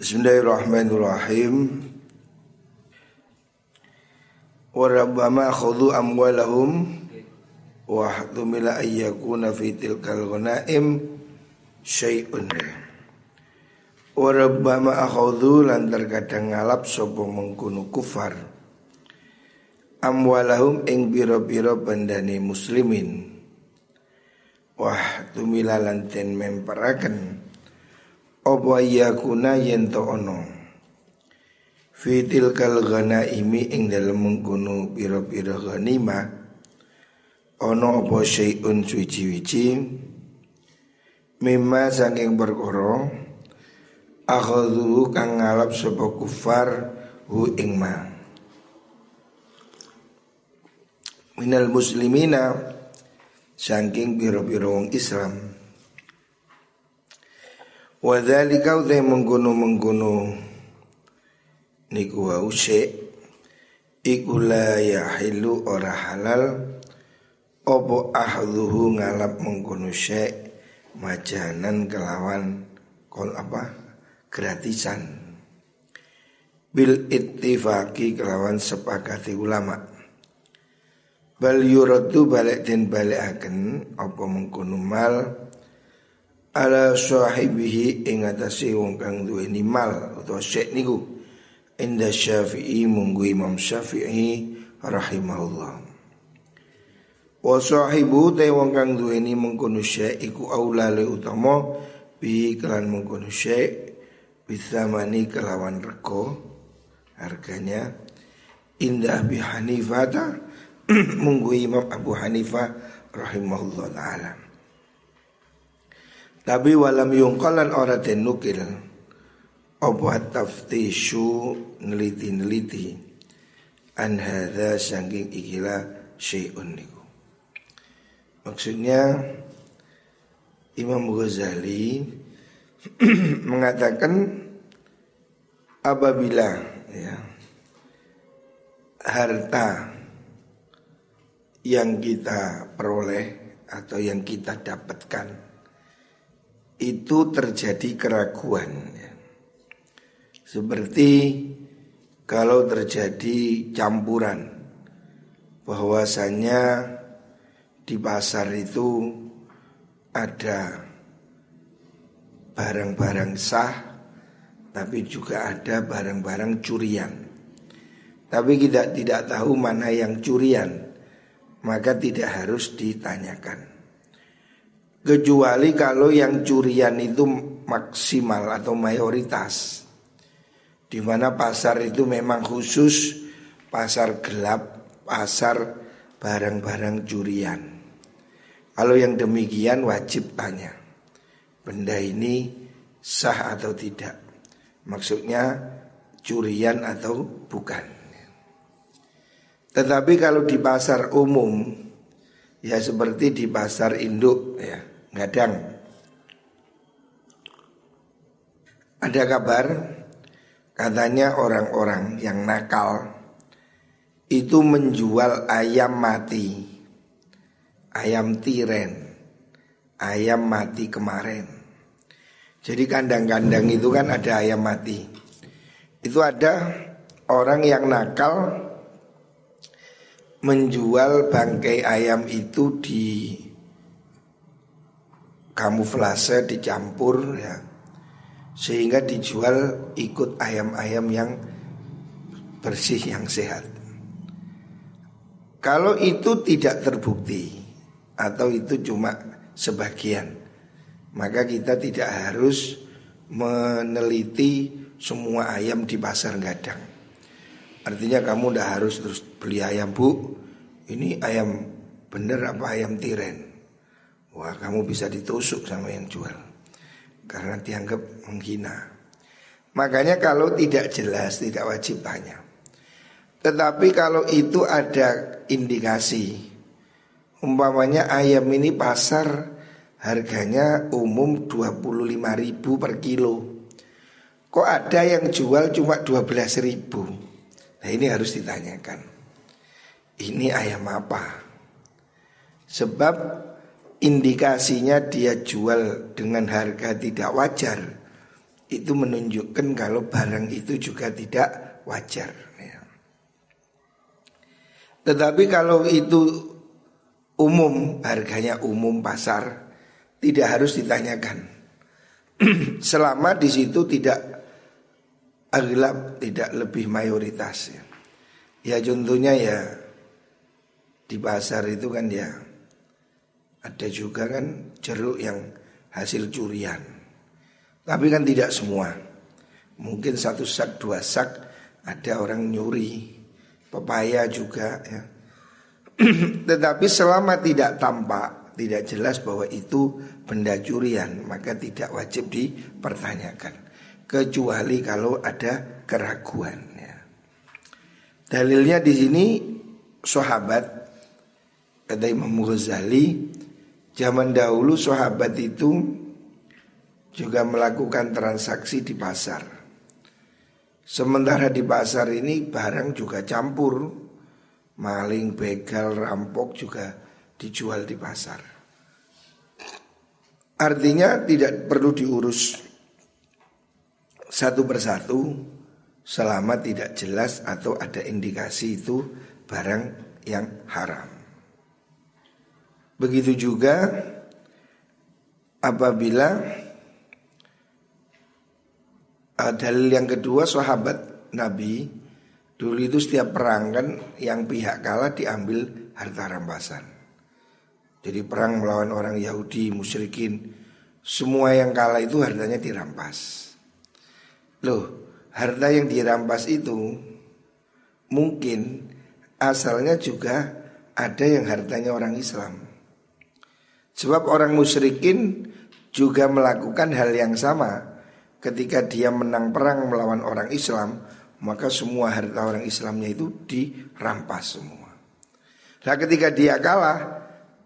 Bismillahirrahmanirrahim. Warabbama khudhu amwalahum wa hdumila ayyakuna fi tilkal ghanaim syai'un. Warabbama akhudhu lan terkadang ngalap sapa mengkono kufar. Amwalahum ing biro-biro bandane muslimin. Wah tumila lan den memperaken apa yakuna yen to ono? Fitil kal imi ing dalam mengkono pira-pira ghanima ono apa syai'un suci-wici? Mimma saking perkara akhadhu kang ngalap sapa kufar hu ing ma. Minal muslimina saking pira-pira wong Islam Wadhalika utai mengguno-mengguno. Niku wa usik Iku la yahilu ora halal. Opo ahluhu ngalap mengguno syek Majanan kelawan Kol apa? Gratisan. Bil ittifaki kelawan sepakati ulama. Bal yuradu balik dan balik akan Opo mengguno mal ala sahibihi ing atase wong kang duweni mal utawa syek niku. Inda Syafi'i munggu Imam Syafi'i rahimahullah. Wa sahibu te wong kang duweni mengkono syek iku aula le utama bi kelan mengkono syek bisamani kelawan reko harganya. Indah bi Hanifah munggu Imam Abu Hanifah rahimahullah taala tapi walam yungkalan ora den nukil. Apa taftishu neliti-neliti. An hadha sangking ikilah syai'un niku. Maksudnya Imam Ghazali mengatakan apabila ya harta yang kita peroleh atau yang kita dapatkan itu terjadi keraguan ya. Seperti kalau terjadi campuran bahwasanya di pasar itu ada barang-barang sah tapi juga ada barang-barang curian. Tapi kita tidak tahu mana yang curian, maka tidak harus ditanyakan. Kecuali kalau yang curian itu maksimal atau mayoritas di mana pasar itu memang khusus pasar gelap, pasar barang-barang curian. Kalau yang demikian wajib tanya, benda ini sah atau tidak. Maksudnya curian atau bukan. Tetapi kalau di pasar umum ya seperti di pasar induk ya Gadang. Ada kabar Katanya orang-orang yang nakal Itu menjual ayam mati. Ayam tiren Ayam mati kemarin. Jadi kandang-kandang itu kan ada ayam mati. Itu ada orang yang nakal menjual bangkai ayam itu di kamuflase dicampur ya sehingga dijual ikut ayam-ayam yang bersih yang sehat. Kalau itu tidak terbukti atau itu cuma sebagian, maka kita tidak harus meneliti semua ayam di pasar gadang. Artinya kamu udah harus terus beli ayam bu, ini ayam bener apa ayam tiren? Wah kamu bisa ditusuk sama yang jual. Karena dianggap menghina. Makanya kalau tidak jelas tidak wajib tanya. Tetapi kalau itu ada indikasi Umpamanya ayam ini pasar harganya umum 25 ribu per kilo. Kok ada yang jual cuma 12 ribu Nah ini harus ditanyakan Ini ayam apa Sebab indikasinya dia jual dengan harga tidak wajar itu menunjukkan kalau barang itu juga tidak wajar. Ya. Tetapi kalau itu umum, harganya umum pasar, tidak harus ditanyakan. Selama di situ tidak aglab, tidak lebih mayoritas ya. Ya contohnya ya di pasar itu kan ya ada juga kan jeruk yang hasil curian. Tapi kan tidak semua. Mungkin satu sak, dua sak ada orang nyuri. Pepaya juga ya. Tetapi selama tidak tampak, tidak jelas bahwa itu benda curian, maka tidak wajib dipertanyakan. Kecuali kalau ada keraguan ya. Dalilnya di sini sahabat kata Imam Ghazali zaman dahulu sahabat itu juga melakukan transaksi di pasar. Sementara di pasar ini barang juga campur, maling, begal, rampok juga dijual di pasar. Artinya tidak perlu diurus satu persatu selama tidak jelas atau ada indikasi itu barang yang haram. Begitu juga apabila uh, dalil yang kedua sahabat Nabi dulu itu setiap perang kan yang pihak kalah diambil harta rampasan. Jadi perang melawan orang Yahudi, musyrikin, semua yang kalah itu hartanya dirampas. Loh, harta yang dirampas itu mungkin asalnya juga ada yang hartanya orang Islam. Sebab orang musyrikin juga melakukan hal yang sama ketika dia menang perang melawan orang Islam, maka semua harta orang Islamnya itu dirampas semua. Nah ketika dia kalah,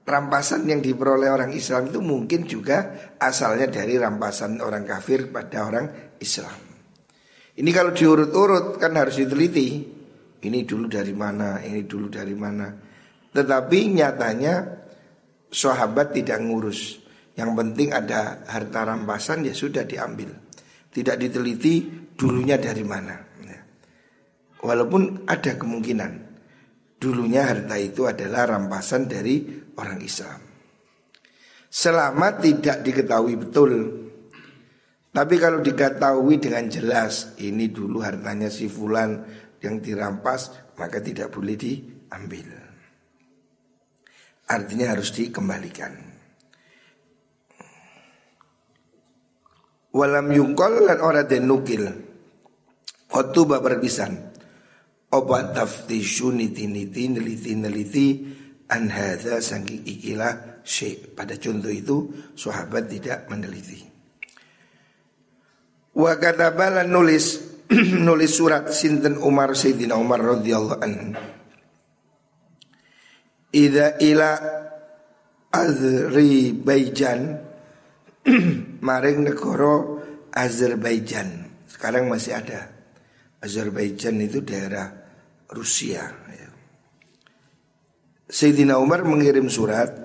rampasan yang diperoleh orang Islam itu mungkin juga asalnya dari rampasan orang kafir pada orang Islam. Ini kalau diurut-urut kan harus diteliti. Ini dulu dari mana, ini dulu dari mana. Tetapi nyatanya sahabat tidak ngurus. Yang penting ada harta rampasan ya sudah diambil. Tidak diteliti dulunya dari mana. Ya. Walaupun ada kemungkinan dulunya harta itu adalah rampasan dari orang Islam. Selama tidak diketahui betul. Tapi kalau diketahui dengan jelas ini dulu hartanya si fulan yang dirampas maka tidak boleh diambil. Artinya harus dikembalikan. Walam yungkol lan ora den nukil Khotuba berpisan Obat taftishu niti niti neliti neliti An hadha sangking ikilah syekh Pada contoh itu sahabat tidak meneliti Wa katabalan nulis nulis surat sinten Umar Sayyidina Umar radhiyallahu anhu Ida ila azri baijan maring negara Azerbaijan. Sekarang masih ada. Azerbaijan itu daerah Rusia. Ya. Sayyidina Umar mengirim surat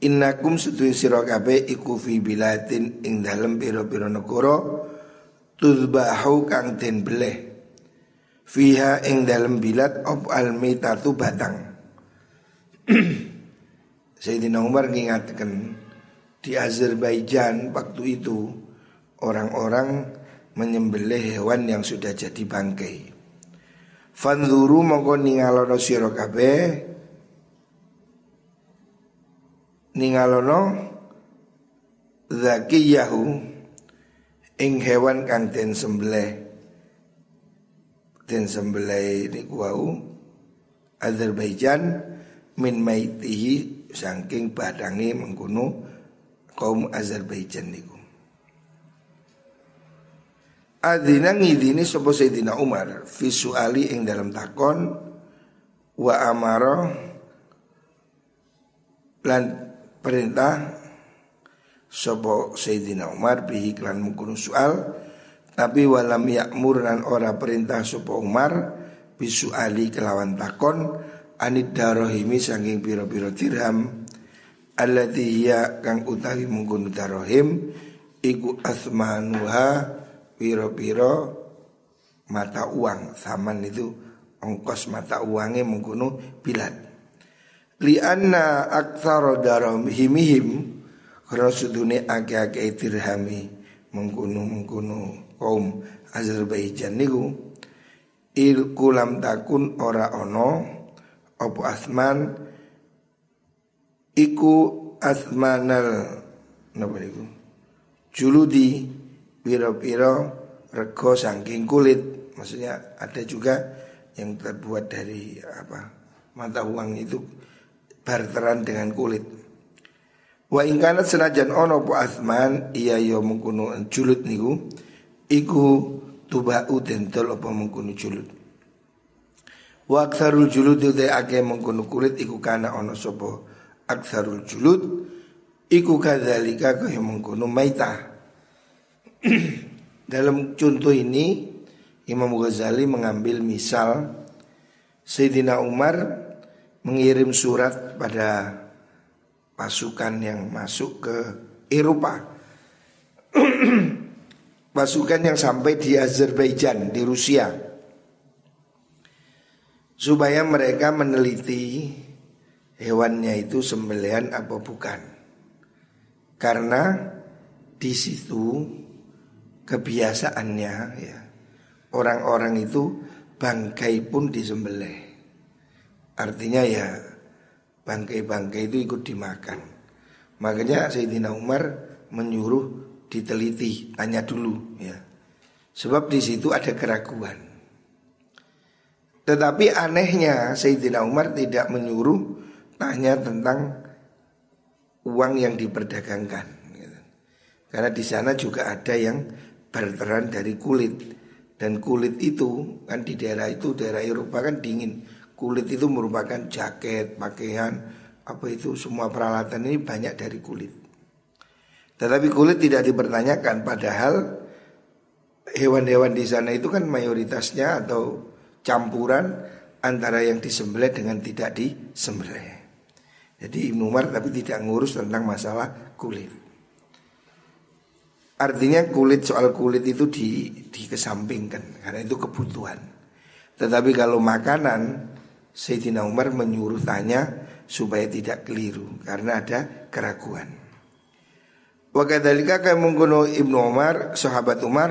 Innakum setuin sirokabe iku fi bilatin ing dalem piro-piro negara tudbahu kang den beleh fiha ing dalem bilat op almitatu batang Sayyidina Umar ngingatkan di Azerbaijan waktu itu orang-orang menyembelih hewan yang sudah jadi bangkai. Fanzuru mongko ningalono sira kabeh ningalono zakiyahu ing hewan kang den sembelih den sembelih niku wau Azerbaijan min maitihi saking badange mengkono kaum Azerbaijan niku. Adina ngidini sapa Sayyidina Umar visuali ing dalam takon wa amara lan perintah sapa Sayyidina Umar bihi klan mengkono soal tapi walam yakmur lan ora perintah sapa Umar bisuali kelawan takon anid darohimi saking piro-piro dirham. Allati hiya kang utawi mungkun darohim iku asmanuha piro-piro mata uang. Saman itu ongkos mata uangnya mengkuno bilat Lianna aktsara darahimihim sudune ake-ake dirhami mengkuno mengkuno kaum Azerbaijan niku. Il kulam takun ora ono opo asman? Iku asmanal napa niku? Juludi piro-piro rego saking kulit. Maksudnya ada juga yang terbuat dari apa mata uang itu barteran dengan kulit wa ingkanat senajan ono po asman iya yo mengkuno julut niku iku tubau dentol apa mengkuno julut wa aksarul julut itu ake mengkuno kulit iku kana ono sopo aksarul julut iku kadzalika kaya mengkuno maitah. Dalam contoh ini Imam Ghazali mengambil misal Sayyidina Umar mengirim surat pada pasukan yang masuk ke Eropa. Pasukan yang sampai di Azerbaijan, di Rusia. Supaya mereka meneliti hewannya itu sembelihan apa bukan. Karena di situ kebiasaannya ya orang-orang itu bangkai pun disembelih. Artinya ya bangkai-bangkai itu ikut dimakan. Makanya Sayyidina Umar menyuruh diteliti, tanya dulu ya. Sebab di situ ada keraguan. Tetapi anehnya Sayyidina Umar tidak menyuruh tanya tentang uang yang diperdagangkan. Gitu. Karena di sana juga ada yang berperan dari kulit dan kulit itu kan di daerah itu daerah Eropa kan dingin kulit itu merupakan jaket pakaian apa itu semua peralatan ini banyak dari kulit. Tetapi kulit tidak dipertanyakan padahal hewan-hewan di sana itu kan mayoritasnya atau campuran antara yang disembelih dengan tidak disembelih. Jadi Ibnu Umar tapi tidak ngurus tentang masalah kulit. Artinya kulit soal kulit itu di, dikesampingkan karena itu kebutuhan. Tetapi kalau makanan Sayyidina Umar menyuruh tanya supaya tidak keliru karena ada keraguan. Wa kadzalika kaya mengkono Ibnu Umar, sahabat Umar,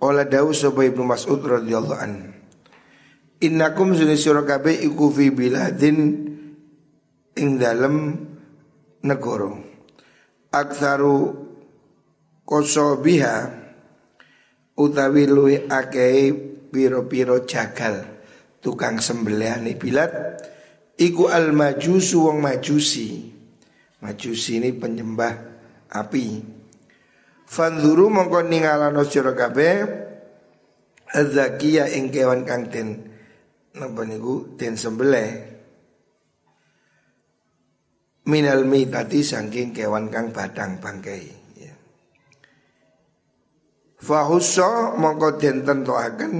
ola dawu sapa Ibnu Mas'ud radhiyallahu an. Innakum sunni sira kabeh iku fi biladin ing dalem negara. Aksaru biha utawi luwi akeh piro-piro jagal tukang sembelihane bilat. Iku al majusu wong majusi. Majusi ini penyembah api. Fanzuru mongko ningalano sira kabeh Azakiya ing kewan kang den napa niku den sembelih. Minal mitati saking kewan kang badang bangkai Fahusso mongko den tentuaken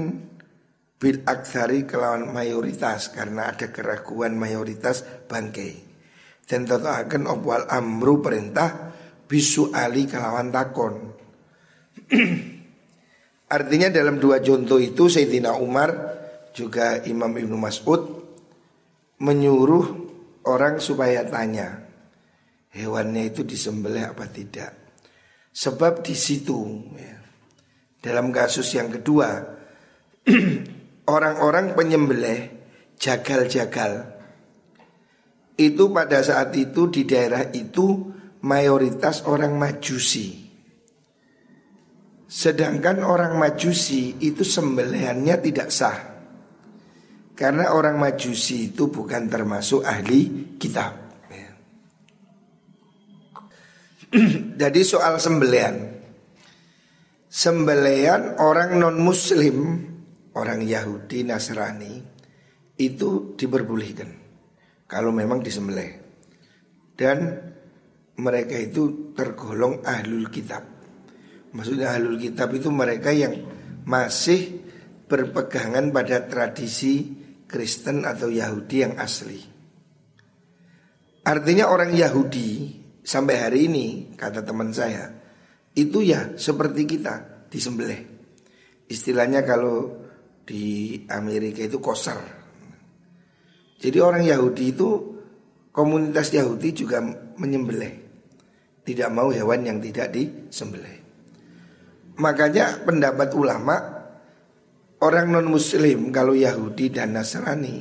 bil aksari kelawan mayoritas karena ada keraguan mayoritas bangkai. Den tentuaken opwal amru perintah bisu ali kelawan takon. Artinya dalam dua contoh itu Sayyidina Umar juga Imam Ibnu Mas'ud menyuruh orang supaya tanya hewannya itu disembelih apa tidak. Sebab di situ ya, dalam kasus yang kedua, orang-orang penyembelih jagal-jagal itu pada saat itu di daerah itu mayoritas orang majusi. Sedangkan orang majusi itu sembelihannya tidak sah. Karena orang majusi itu bukan termasuk ahli kitab. Jadi soal sembelihan sembelian orang non muslim orang Yahudi Nasrani itu diperbolehkan kalau memang disembelih. Dan mereka itu tergolong ahlul kitab. Maksudnya ahlul kitab itu mereka yang masih berpegangan pada tradisi Kristen atau Yahudi yang asli. Artinya orang Yahudi sampai hari ini kata teman saya itu ya seperti kita disembelih. Istilahnya kalau di Amerika itu koser. Jadi orang Yahudi itu komunitas Yahudi juga menyembelih. Tidak mau hewan yang tidak disembelih. Makanya pendapat ulama orang non muslim kalau Yahudi dan Nasrani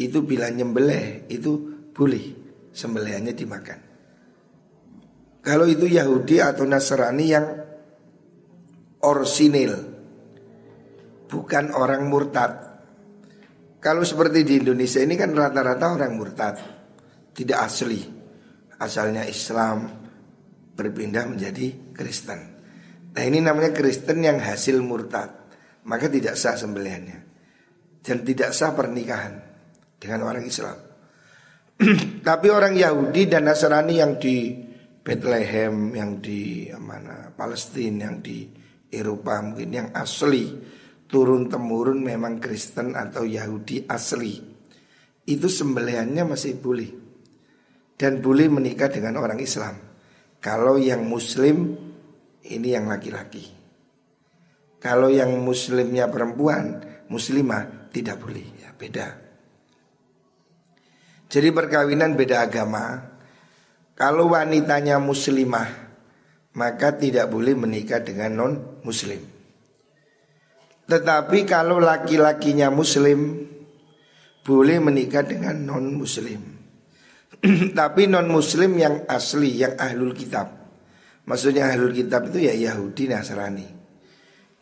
itu bila nyembelih itu boleh sembelihannya dimakan. Kalau itu Yahudi atau Nasrani yang orsinil Bukan orang murtad. Kalau seperti di Indonesia ini kan rata-rata orang murtad. Tidak asli. Asalnya Islam Berpindah menjadi Kristen. Nah ini namanya Kristen yang hasil murtad. Maka tidak sah sembelihannya. Dan tidak sah pernikahan Dengan orang Islam. Tapi orang Yahudi dan Nasrani yang di Bethlehem yang di mana Palestina yang di Eropa mungkin yang asli turun temurun memang Kristen atau Yahudi asli. Itu sembelihannya masih boleh. Dan boleh menikah dengan orang Islam. Kalau yang Muslim ini yang laki-laki. Kalau yang Muslimnya perempuan Muslimah tidak boleh. Ya beda. Jadi perkawinan beda agama. Kalau wanitanya muslimah Maka tidak boleh menikah dengan non muslim Tetapi kalau laki-lakinya muslim Boleh menikah dengan non muslim Tapi non muslim yang asli Yang ahlul kitab. Maksudnya ahlul kitab itu ya Yahudi Nasrani.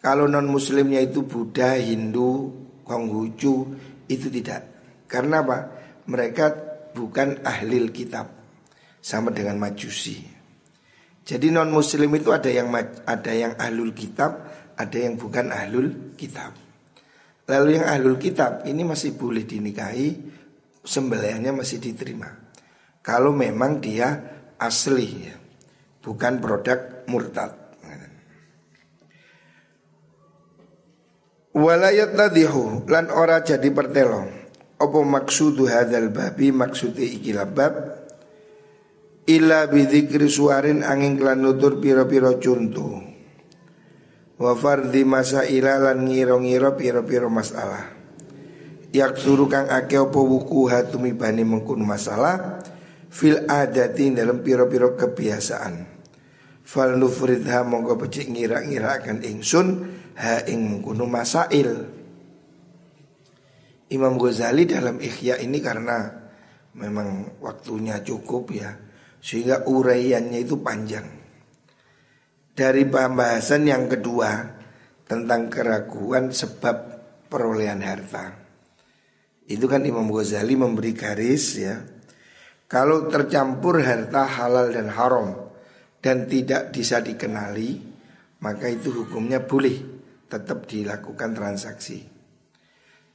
Kalau non muslimnya itu Buddha, Hindu, Konghucu Itu tidak. Karena apa? Mereka bukan ahlil kitab. Sama dengan majusi. Jadi non muslim itu ada yang ada yang ahlul kitab, ada yang bukan ahlul kitab. Lalu yang ahlul kitab ini masih boleh dinikahi, sembelihannya masih diterima. Kalau memang dia asli ya, bukan produk murtad. Walayat nadihu lan ora jadi pertelo. Apa maksudu hadal babi maksudnya ikilah bab Illa bidzikri suarin angin klan nutur piro-piro contoh Wa fardhi masaila lan ngiro-ngiro piro-piro masalah. Yak suruh kang ake opo wuku hatumi bani mengkun masalah Fil adati dalam piro-piro kebiasaan. Fal nufridha mongko becik ngira-ngira akan ingsun Ha ing mengkunu masail. Imam Ghazali dalam ikhya ini karena memang waktunya cukup ya sehingga uraiannya itu panjang Dari pembahasan yang kedua Tentang keraguan sebab perolehan harta. Itu kan Imam Ghazali memberi garis ya. Kalau tercampur harta halal dan haram Dan tidak bisa dikenali Maka itu hukumnya boleh Tetap dilakukan transaksi.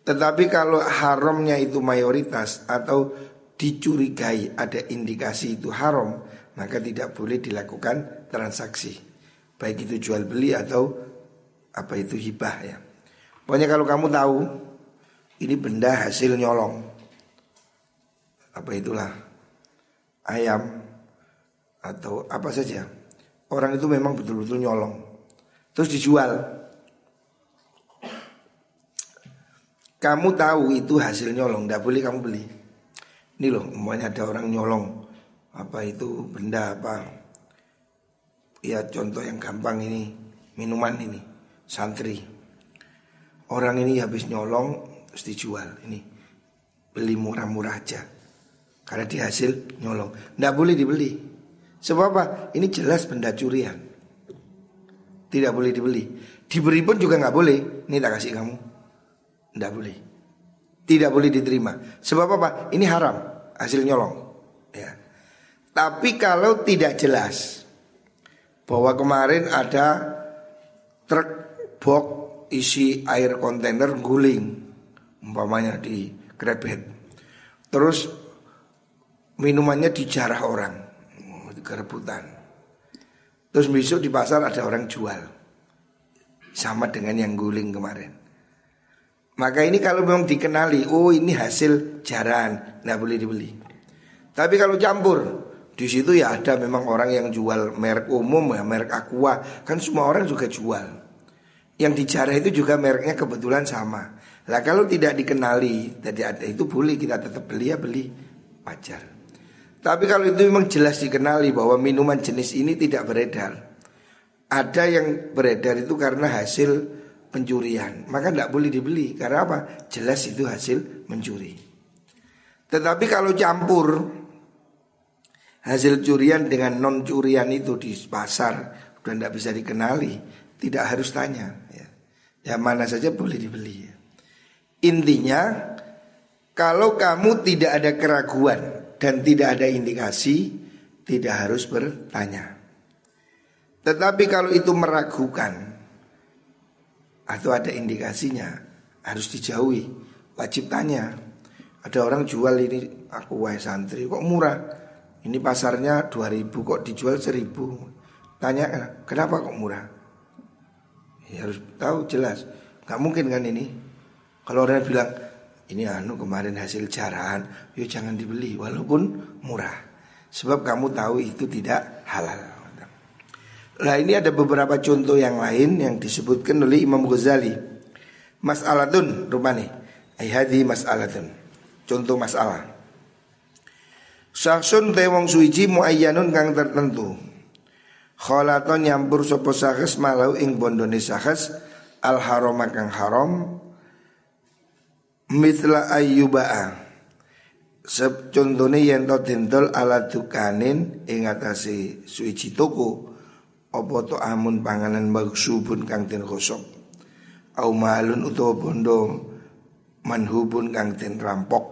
Tetapi kalau haramnya itu mayoritas Atau dicurigai ada indikasi itu haram, maka tidak boleh dilakukan transaksi. Baik itu jual beli atau apa itu hibah ya. Pokoknya kalau kamu tahu ini benda hasil nyolong. Apa itulah? Ayam atau apa saja. Orang itu memang betul-betul nyolong. Terus dijual. Kamu tahu itu hasil nyolong, tidak boleh kamu beli. Ini loh, umpamanya ada orang nyolong apa itu benda apa. Ya contoh yang gampang ini minuman ini santri. Orang ini habis nyolong terus dijual ini beli murah-murah aja karena di hasil nyolong. Tidak boleh dibeli. Sebab apa? Ini jelas benda curian. Tidak boleh dibeli. Diberi pun juga nggak boleh. Ini tak kasih kamu. Tidak boleh. Tidak boleh diterima. Sebab apa? Ini haram, hasil nyolong. Ya. Tapi kalau tidak jelas bahwa kemarin ada truk box isi air kontainer guling, umpamanya di krebet. Terus minumannya dijarah orang, kerebutan. Terus besok di pasar ada orang jual, sama dengan yang guling kemarin. Maka ini kalau memang dikenali, oh ini hasil jaran, nggak boleh dibeli. Tapi kalau campur, di situ ya ada memang orang yang jual merek umum ya, merek aqua, kan semua orang juga jual. Yang dijarah itu juga mereknya kebetulan sama. Lah kalau tidak dikenali, tidak ada itu boleh kita tetap beli ya beli wajar. Tapi kalau itu memang jelas dikenali bahwa minuman jenis ini tidak beredar. Ada yang beredar itu karena hasil pencurian, maka tidak boleh dibeli karena apa? Jelas itu hasil mencuri. Tetapi kalau campur hasil curian dengan non curian itu di pasar sudah tidak bisa dikenali, tidak harus tanya. Ya, ya mana saja boleh dibeli. Ya. Intinya kalau kamu tidak ada keraguan dan tidak ada indikasi, tidak harus bertanya. Tetapi kalau itu meragukan atau ada indikasinya, harus dijauhi, wajib tanya. Ada orang jual ini aku wahai santri kok murah. Ini pasarnya 2000 kok dijual 1000. Tanya kenapa kok murah? Ya, harus tahu jelas. Gak mungkin kan ini. Kalau orang bilang ini anu kemarin hasil jarahan, yuk jangan dibeli walaupun murah. Sebab kamu tahu itu tidak halal. Nah ini ada beberapa contoh yang lain yang disebutkan oleh Imam Ghazali. Mas'alatun rupani. Ayhadi mas'alatun. Contoh masalah. Saksun te wong suwiji muayyanun kang tertentu. Kholaton nyampur sapa sahes malau ing bondone sahes al haram kang haram mitla ayyuba'a. Contone yen to dentol ala dukanin ing atase suwiji toko apa to amun panganan maksubun kang den khosok au malun utawa bondo manhubun kang den rampok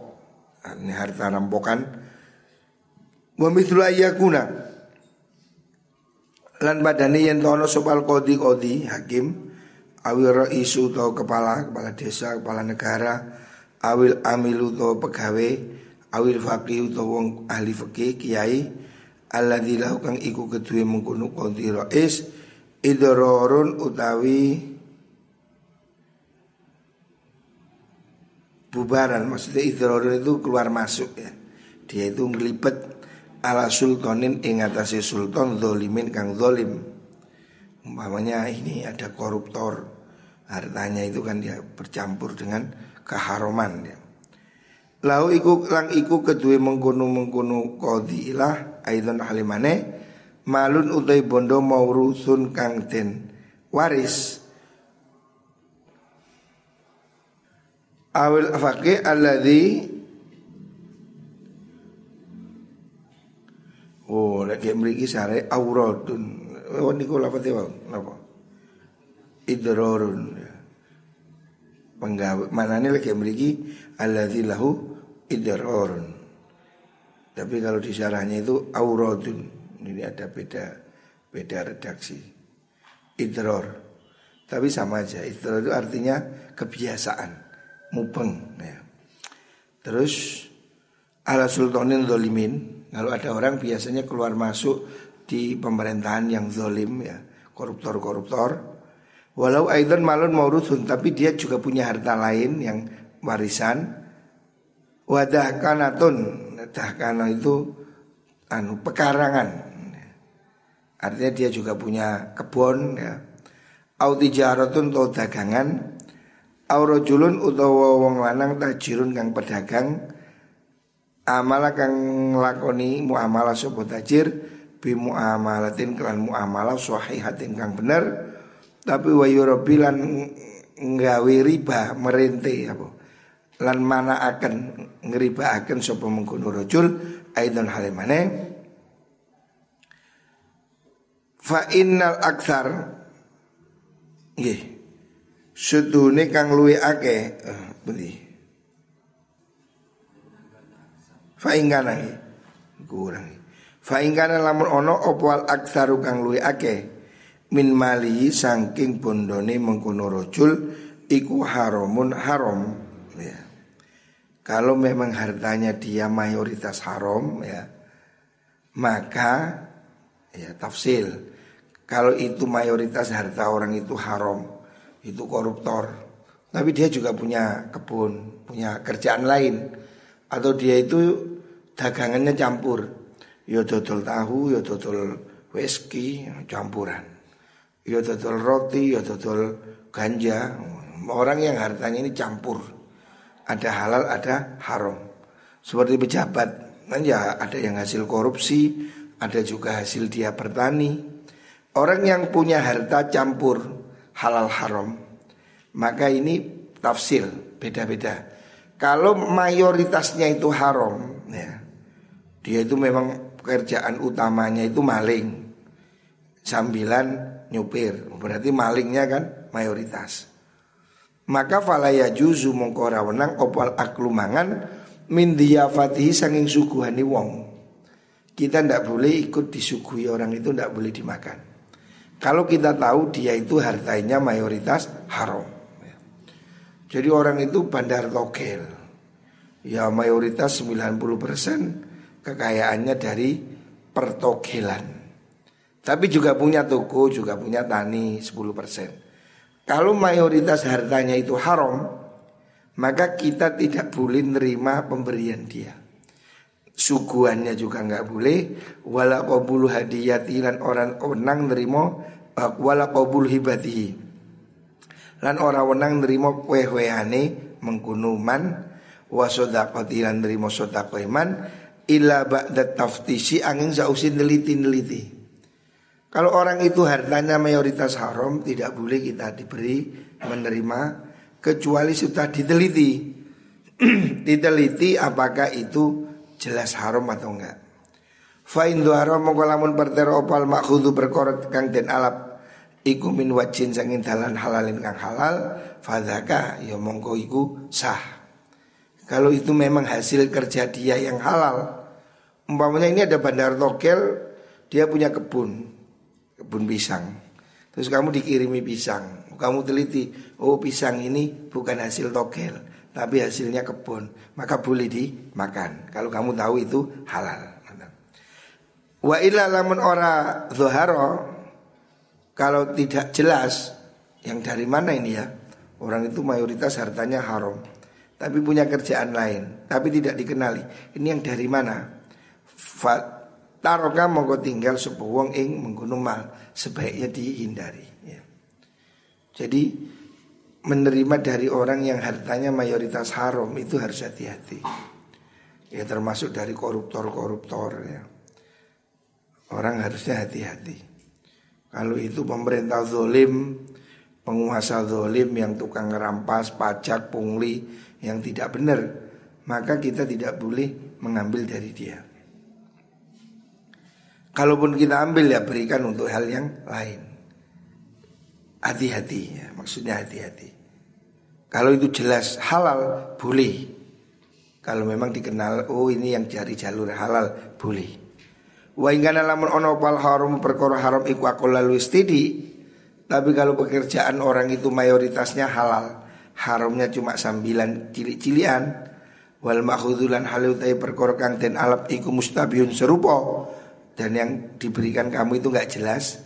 ini harta rampokan wa mithlu ayakuna lan badane yen ono sopal kodi kodi hakim awil raisu to kepala kepala desa kepala negara awil amilu to pegawai awil faqih to wong ahli fikih kiai lahu kang iku kedue mengkono qadhi rais idrarun utawi bubaran. Maksudnya idrarun itu keluar masuk ya. Dia itu ngelipet ala sultanin ing atase sultan zolimin kang zolim umpamanya ini ada koruptor. Hartanya itu kan dia bercampur dengan keharuman ya. Lau iku lang iku kedue mengkono mengkono kodi ilah aidon halimane malun utai bondo maurusun kang den waris. Awil fakih alladhi Oh, lagi memiliki sare auradun. Oh, niku lafate wae, napa? Idrorun. Penggawe manane lagi memiliki alladzi lahu idrorun. Tapi kalau di syarahnya itu auradun. Ini ada beda beda redaksi. Idror. Tapi sama aja. Idror itu artinya kebiasaan, mupeng ya. Terus ala sultanin zolimin Kalau ada orang biasanya keluar masuk di pemerintahan yang zolim ya Koruptor-koruptor. Walau aidan malun maurusun Tapi dia juga punya harta lain yang warisan. Wadah kanatun kana itu anu pekarangan. Artinya dia juga punya kebun ya. Au tijaratun atau dagangan. Au rojulun utawa wong lanang tajirun kang pedagang Amala kang lakoni muamalah sopo tajir Bi muamalatin kelan muamalah sahihatin kang bener. Tapi wayurobilan nggawi riba merente apa? Lan mana akan ngeriba akan sopo mengkono rojul aidon halimane fa innal aksar nggih sedune kang luwe ake uh, fa ingkana kurang. Fa ingkana lamun ono opwal aksaru kang luwe ake min mali saking bondone mengkono rojul iku haramun haram ya. Kalau memang hartanya dia mayoritas haram ya maka ya tafsil. Kalau itu mayoritas harta orang itu haram, itu koruptor. Tapi dia juga punya kebun, punya kerjaan lain atau dia itu dagangannya campur. Yo dodol tahu, yo dodol whisky, campuran. ya dodol roti, ya dodol ganja. Orang yang hartanya ini campur. Ada halal, ada haram. Seperti pejabat, kan ya ada yang hasil korupsi, ada juga hasil dia bertani. Orang yang punya harta campur halal haram, maka ini tafsir beda-beda. Kalau mayoritasnya itu haram, ya, dia itu memang pekerjaan utamanya itu maling, sambilan nyupir. Berarti malingnya kan mayoritas. Maka falaya juzu mongkora wenang opal aklu mangan min diyafatihi sanging suguhani wong. Kita ndak boleh ikut disuguhi orang itu ndak boleh dimakan. Kalau kita tahu dia itu hartanya mayoritas haram. Jadi orang itu bandar togel. Ya mayoritas 90% kekayaannya dari pertogelan. Tapi juga punya toko, juga punya tani 10%. Kalau mayoritas hartanya itu haram, maka kita tidak boleh nerima pemberian dia. Suguhannya juga nggak boleh, wala qabulu hadiyati lan orang wenang nerimo wala qabul hibatihi. Lan orang wenang nerimo weh-wehane mengkunuman wa sedaqati lan nerimo sedaqah iman illa ba'da taftisi angin sausin neliti-neliti. Kalau orang itu hartanya mayoritas haram tidak boleh kita diberi menerima kecuali sudah diteliti. diteliti apakah itu jelas haram atau enggak. Fa indu haram mongko lamun pertero opal perkara kang den alap iku min wajin sangin dalan halalin kang halal fadzaka ya mongko iku sah. Kalau itu memang hasil kerja dia yang halal. Umpamanya ini ada bandar togel, dia punya kebun kebun pisang. Terus kamu dikirimi pisang, kamu teliti, oh pisang ini bukan hasil togel, tapi hasilnya kebun, maka boleh dimakan. Kalau kamu tahu itu halal. Wa illa lamun ora zuharo kalau tidak jelas yang dari mana ini ya orang itu mayoritas hartanya haram tapi punya kerjaan lain tapi tidak dikenali ini yang dari mana Taroka mongko tinggal sebuah wong ing mengguno mal sebaiknya dihindari. Ya. Jadi menerima dari orang yang hartanya mayoritas haram itu harus hati-hati. Ya termasuk dari koruptor-koruptor ya. Orang harusnya hati-hati. Kalau itu pemerintah zolim, penguasa zolim yang tukang ngerampas pajak, pungli yang tidak benar, maka kita tidak boleh mengambil dari dia. Kalaupun kita ambil ya berikan untuk hal yang lain. Hati-hati ya, maksudnya hati-hati. Kalau itu jelas halal boleh. Kalau memang dikenal oh ini yang cari jalur halal boleh. Wa ingkana lamun ono pal haram perkara haram iku aku lalu stidi. Tapi kalau pekerjaan orang itu mayoritasnya halal, haramnya cuma sambilan cilik-cilian. Wal makhudulan halutai perkara kang den alap iku mustabihun serupa dan yang diberikan kamu itu nggak jelas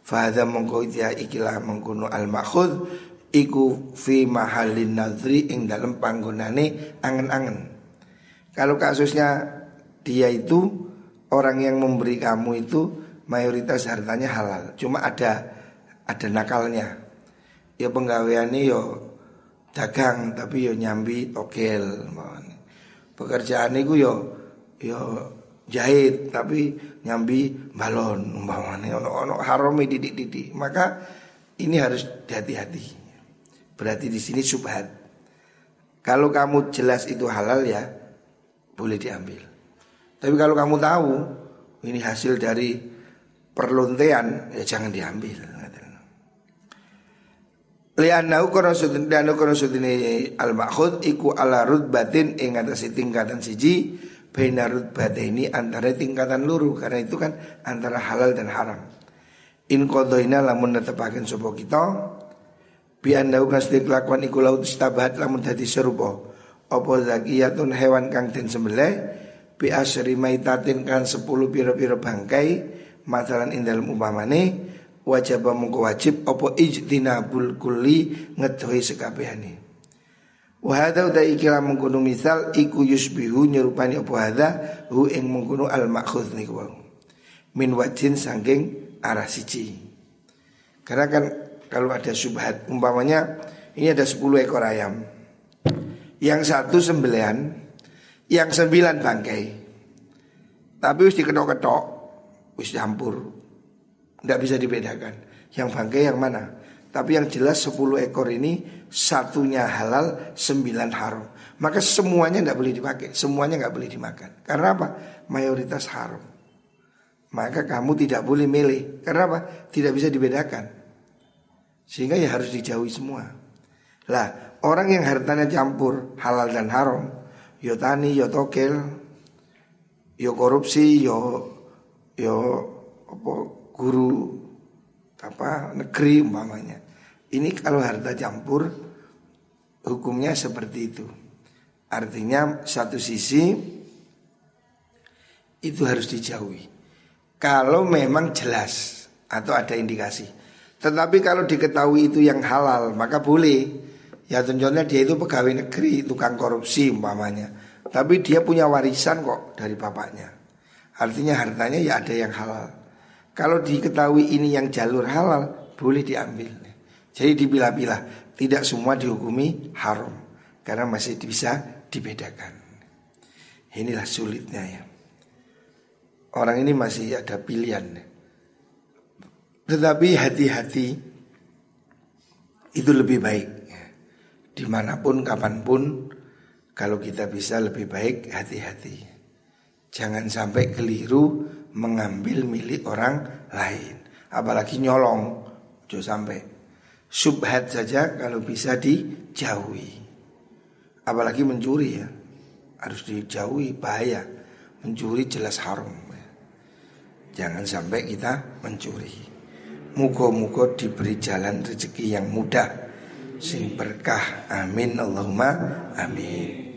fahadha mongko ya ikilah mengkuno al makhud iku fi mahalin nadri ing dalam panggonane angen-angen kalau kasusnya dia itu orang yang memberi kamu itu mayoritas hartanya halal. Cuma ada ada nakalnya. Ya penggaweannya yo dagang tapi yo nyambi togel. Pekerjaan itu yo yo jahit tapi nyambi balon umpamanya ono ono harome didik-didik. Maka ini harus hati-hati. Berarti di sini subhat. Kalau kamu jelas itu halal ya boleh diambil tapi kalau kamu tahu ini hasil dari perlontean ya jangan diambil Lianau kono sudin sudini al makhud iku ala rutbatin ing atase tingkatan siji Bainarut ini antara tingkatan luru Karena itu kan antara halal dan haram. In kodoina lamun netepaken sopo kita Bi anda ukas kelakuan iku laut istabahat lamun dadi serupa. Opo zakiyatun hewan kang den sembelih Bi asri maitatin kan sepuluh piro-piro bangkai Masalan indal umpamane Wajib mungko wajib Opo ijtinabul kulli ngedoi sekabehane Wahada udah ikilah mengkuno misal iku yusbihu nyerupani apa hada hu ing mengkuno al makhud niku wau. Min wajin sangking arah siji. Karena kan kalau ada subhat umpamanya ini ada 10 ekor ayam. Yang satu sembelian, yang sembilan bangkai. Tapi wis diketok-ketok, wis campur. Tidak bisa dibedakan. Yang bangkai yang mana? Tapi yang jelas 10 ekor ini satunya halal, sembilan haram. Maka semuanya tidak boleh dipakai, semuanya nggak boleh dimakan. Karena apa? Mayoritas haram. Maka kamu tidak boleh milih. Karena apa? Tidak bisa dibedakan. Sehingga ya harus dijauhi semua. Lah, orang yang hartanya campur halal dan haram, yo tani, yo tokel, yo korupsi, yo yo apa guru apa negeri umpamanya. Ini kalau harta campur hukumnya seperti itu. Artinya satu sisi itu harus dijauhi. Kalau memang jelas atau ada indikasi. Tetapi kalau diketahui itu yang halal maka boleh. Ya tentunya dia itu pegawai negeri, tukang korupsi umpamanya. Tapi dia punya warisan kok dari bapaknya. Artinya hartanya ya ada yang halal. Kalau diketahui ini yang jalur halal, boleh diambil. Jadi dipilah-pilah, tidak semua dihukumi haram karena masih bisa dibedakan. Inilah sulitnya ya. Orang ini masih ada pilihan. Tetapi hati-hati itu lebih baik. Di mana pun, kapan pun, kalau kita bisa lebih baik hati-hati. Jangan sampai keliru mengambil milik orang lain. Apalagi nyolong. Jangan sampai. Subhat saja kalau bisa dijauhi. Apalagi mencuri ya. Harus dijauhi bahaya. Mencuri jelas haram. Jangan sampai kita mencuri. Mugo-mugo diberi jalan rezeki yang mudah. Sing berkah. Amin Allahumma amin.